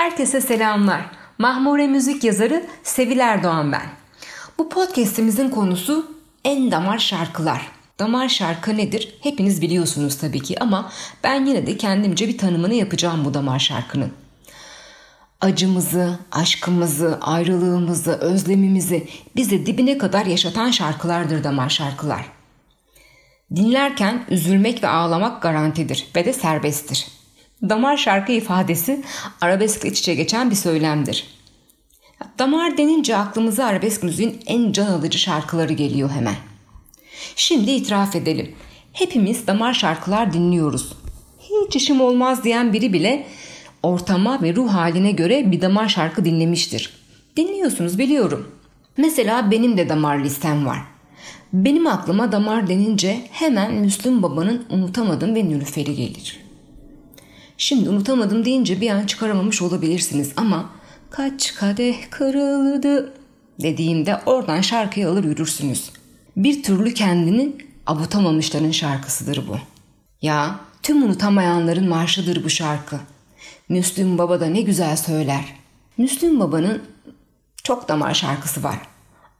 Herkese selamlar. Mahmure müzik yazarı Sevil Erdoğan ben. Bu podcast'imizin konusu en damar şarkılar. Damar şarkı nedir? Hepiniz biliyorsunuz tabii ki ama ben yine de kendimce bir tanımını yapacağım bu damar şarkının. Acımızı, aşkımızı, ayrılığımızı, özlemimizi bize dibine kadar yaşatan şarkılardır damar şarkılar. Dinlerken üzülmek ve ağlamak garantidir ve de serbesttir. Damar şarkı ifadesi arabesk iç içe geçen bir söylemdir. Damar denince aklımıza arabesk müziğin en can alıcı şarkıları geliyor hemen. Şimdi itiraf edelim. Hepimiz damar şarkılar dinliyoruz. Hiç işim olmaz diyen biri bile ortama ve ruh haline göre bir damar şarkı dinlemiştir. Dinliyorsunuz biliyorum. Mesela benim de damar listem var. Benim aklıma damar denince hemen Müslüm Baba'nın Unutamadım ve Nülüfer'i gelir. Şimdi unutamadım deyince bir an çıkaramamış olabilirsiniz ama kaç kadeh kırıldı dediğimde oradan şarkıyı alır yürürsünüz. Bir türlü kendini avutamamışların şarkısıdır bu. Ya tüm unutamayanların marşıdır bu şarkı. Müslüm Baba da ne güzel söyler. Müslüm Baba'nın çok damar şarkısı var.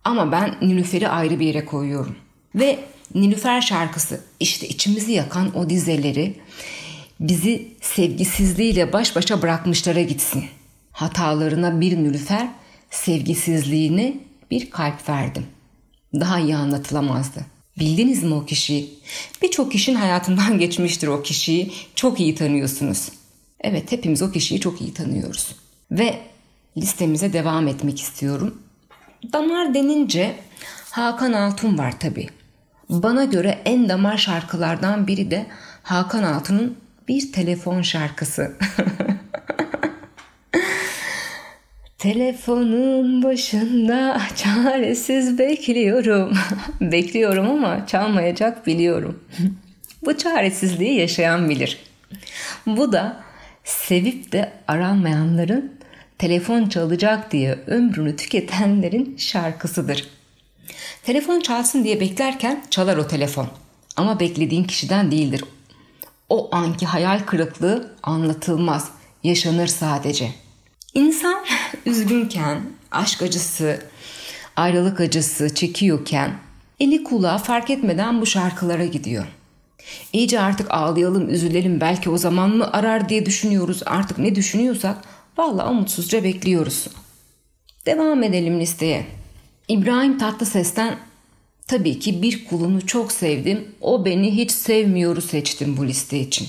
Ama ben Nilüfer'i ayrı bir yere koyuyorum. Ve Nilüfer şarkısı işte içimizi yakan o dizeleri bizi sevgisizliğiyle baş başa bırakmışlara gitsin. Hatalarına bir Nilüfer, sevgisizliğine bir kalp verdim. Daha iyi anlatılamazdı. Bildiniz mi o kişiyi? Birçok kişinin hayatından geçmiştir o kişiyi. Çok iyi tanıyorsunuz. Evet hepimiz o kişiyi çok iyi tanıyoruz. Ve listemize devam etmek istiyorum. Damar denince Hakan Altun var tabi. Bana göre en damar şarkılardan biri de Hakan Altun'un bir telefon şarkısı. Telefonun başında çaresiz bekliyorum. bekliyorum ama çalmayacak biliyorum. Bu çaresizliği yaşayan bilir. Bu da sevip de aranmayanların telefon çalacak diye ömrünü tüketenlerin şarkısıdır. Telefon çalsın diye beklerken çalar o telefon. Ama beklediğin kişiden değildir. O anki hayal kırıklığı anlatılmaz, yaşanır sadece. İnsan üzgünken, aşk acısı, ayrılık acısı çekiyorken eli kulağı fark etmeden bu şarkılara gidiyor. İyice artık ağlayalım, üzülelim belki o zaman mı arar diye düşünüyoruz. Artık ne düşünüyorsak valla umutsuzca bekliyoruz. Devam edelim listeye. İbrahim Tatlıses'ten tabii ki bir kulunu çok sevdim. O beni hiç sevmiyoru seçtim bu liste için.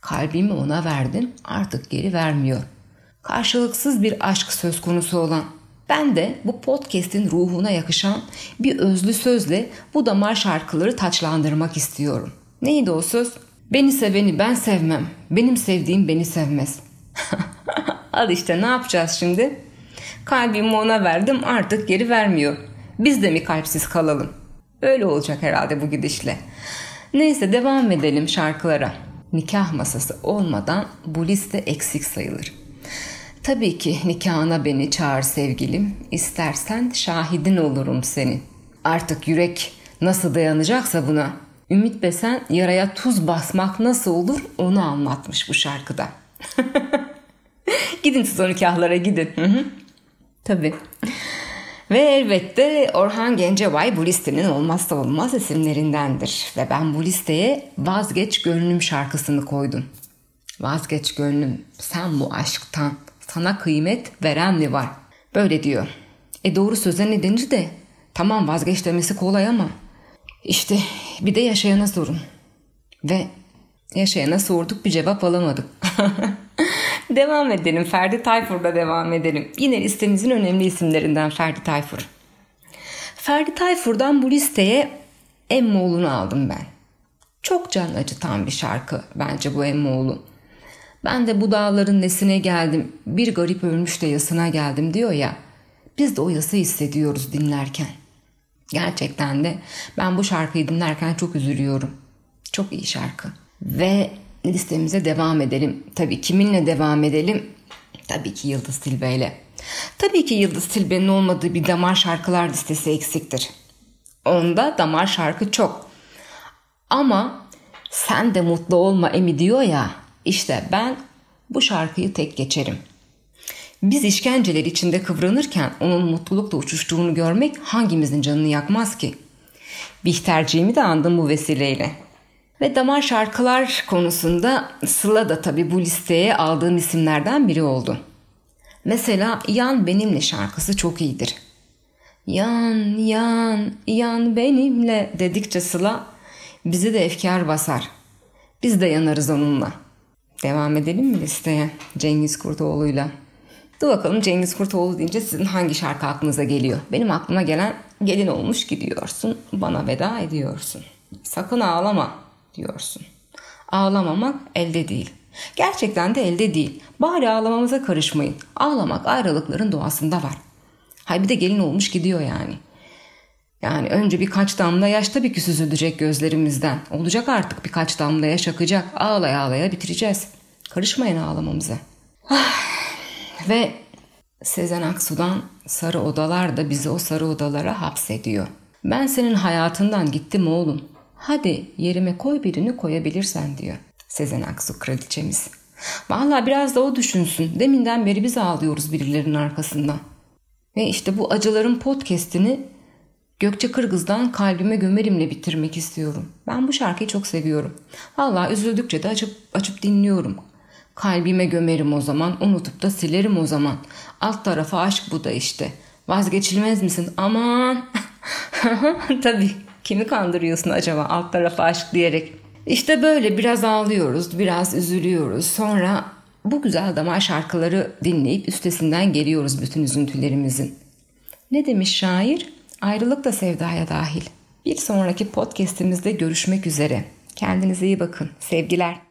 Kalbimi ona verdim artık geri vermiyor. Karşılıksız bir aşk söz konusu olan ben de bu podcast'in ruhuna yakışan bir özlü sözle bu damar şarkıları taçlandırmak istiyorum. Neydi o söz? Beni seveni ben sevmem. Benim sevdiğim beni sevmez. Al işte ne yapacağız şimdi? Kalbimi ona verdim artık geri vermiyor. Biz de mi kalpsiz kalalım? Öyle olacak herhalde bu gidişle. Neyse devam edelim şarkılara. Nikah masası olmadan bu liste eksik sayılır. Tabii ki nikahına beni çağır sevgilim. İstersen şahidin olurum senin. Artık yürek nasıl dayanacaksa buna. Ümit Besen yaraya tuz basmak nasıl olur onu anlatmış bu şarkıda. gidin siz o nikahlara gidin. Tabii. Ve elbette Orhan Gencebay bu listenin olmazsa olmaz isimlerindendir. Ve ben bu listeye Vazgeç Gönlüm şarkısını koydum. Vazgeç gönlüm sen bu aşktan sana kıymet veren mi var? Böyle diyor. E doğru söze ne denir de tamam vazgeç demesi kolay ama işte bir de yaşayana sorun. Ve yaşayana sorduk bir cevap alamadık. devam edelim. Ferdi Tayfur'da devam edelim. Yine listemizin önemli isimlerinden Ferdi Tayfur. Ferdi Tayfur'dan bu listeye Emmoğlu'nu aldım ben. Çok can acıtan bir şarkı bence bu Emmoğlu. Ben de bu dağların nesine geldim, bir garip ölmüş de yasına geldim diyor ya. Biz de o yası hissediyoruz dinlerken. Gerçekten de ben bu şarkıyı dinlerken çok üzülüyorum. Çok iyi şarkı. Ve listemize devam edelim. Tabii kiminle devam edelim? Tabii ki Yıldız Tilbe ile. Tabii ki Yıldız Tilbe'nin olmadığı bir damar şarkılar listesi eksiktir. Onda damar şarkı çok. Ama sen de mutlu olma Emi diyor ya. İşte ben bu şarkıyı tek geçerim. Biz işkenceler içinde kıvranırken onun mutlulukla uçuştuğunu görmek hangimizin canını yakmaz ki? Bihterciğimi de andım bu vesileyle. Ve damar şarkılar konusunda Sıla da tabii bu listeye aldığım isimlerden biri oldu. Mesela Yan Benimle şarkısı çok iyidir. Yan, yan, yan benimle dedikçe Sıla bizi de efkar basar. Biz de yanarız onunla. Devam edelim mi listeye Cengiz Kurtoğlu'yla? Dur bakalım Cengiz Kurtoğlu deyince sizin hangi şarkı aklınıza geliyor? Benim aklıma gelen gelin olmuş gidiyorsun, bana veda ediyorsun. Sakın ağlama diyorsun. Ağlamamak elde değil. Gerçekten de elde değil. Bari ağlamamıza karışmayın. Ağlamak ayrılıkların doğasında var. Hay bir de gelin olmuş gidiyor yani. Yani önce birkaç damla yaş tabii ki süzülecek gözlerimizden. Olacak artık birkaç damla yaş akacak. Ağlaya ağlaya bitireceğiz. Karışmayın ağlamamıza. Ah. Ve Sezen Aksu'dan sarı odalar da bizi o sarı odalara hapsediyor. Ben senin hayatından gittim oğlum. Hadi yerime koy birini koyabilirsen diyor. Sezen Aksu kraliçemiz. Valla biraz da o düşünsün. Deminden beri biz ağlıyoruz birilerinin arkasından. Ve işte bu acıların podcastini Gökçe Kırgız'dan kalbime gömerimle bitirmek istiyorum. Ben bu şarkıyı çok seviyorum. Valla üzüldükçe de açıp açıp dinliyorum. Kalbime gömerim o zaman, unutup da silerim o zaman. Alt tarafa aşk bu da işte. Vazgeçilmez misin? Aman. Tabii. Kimi kandırıyorsun acaba alt tarafa aşk diyerek? İşte böyle biraz ağlıyoruz, biraz üzülüyoruz. Sonra bu güzel damar şarkıları dinleyip üstesinden geliyoruz bütün üzüntülerimizin. Ne demiş şair? Ayrılık da sevdaya dahil. Bir sonraki podcast'imizde görüşmek üzere. Kendinize iyi bakın. Sevgiler.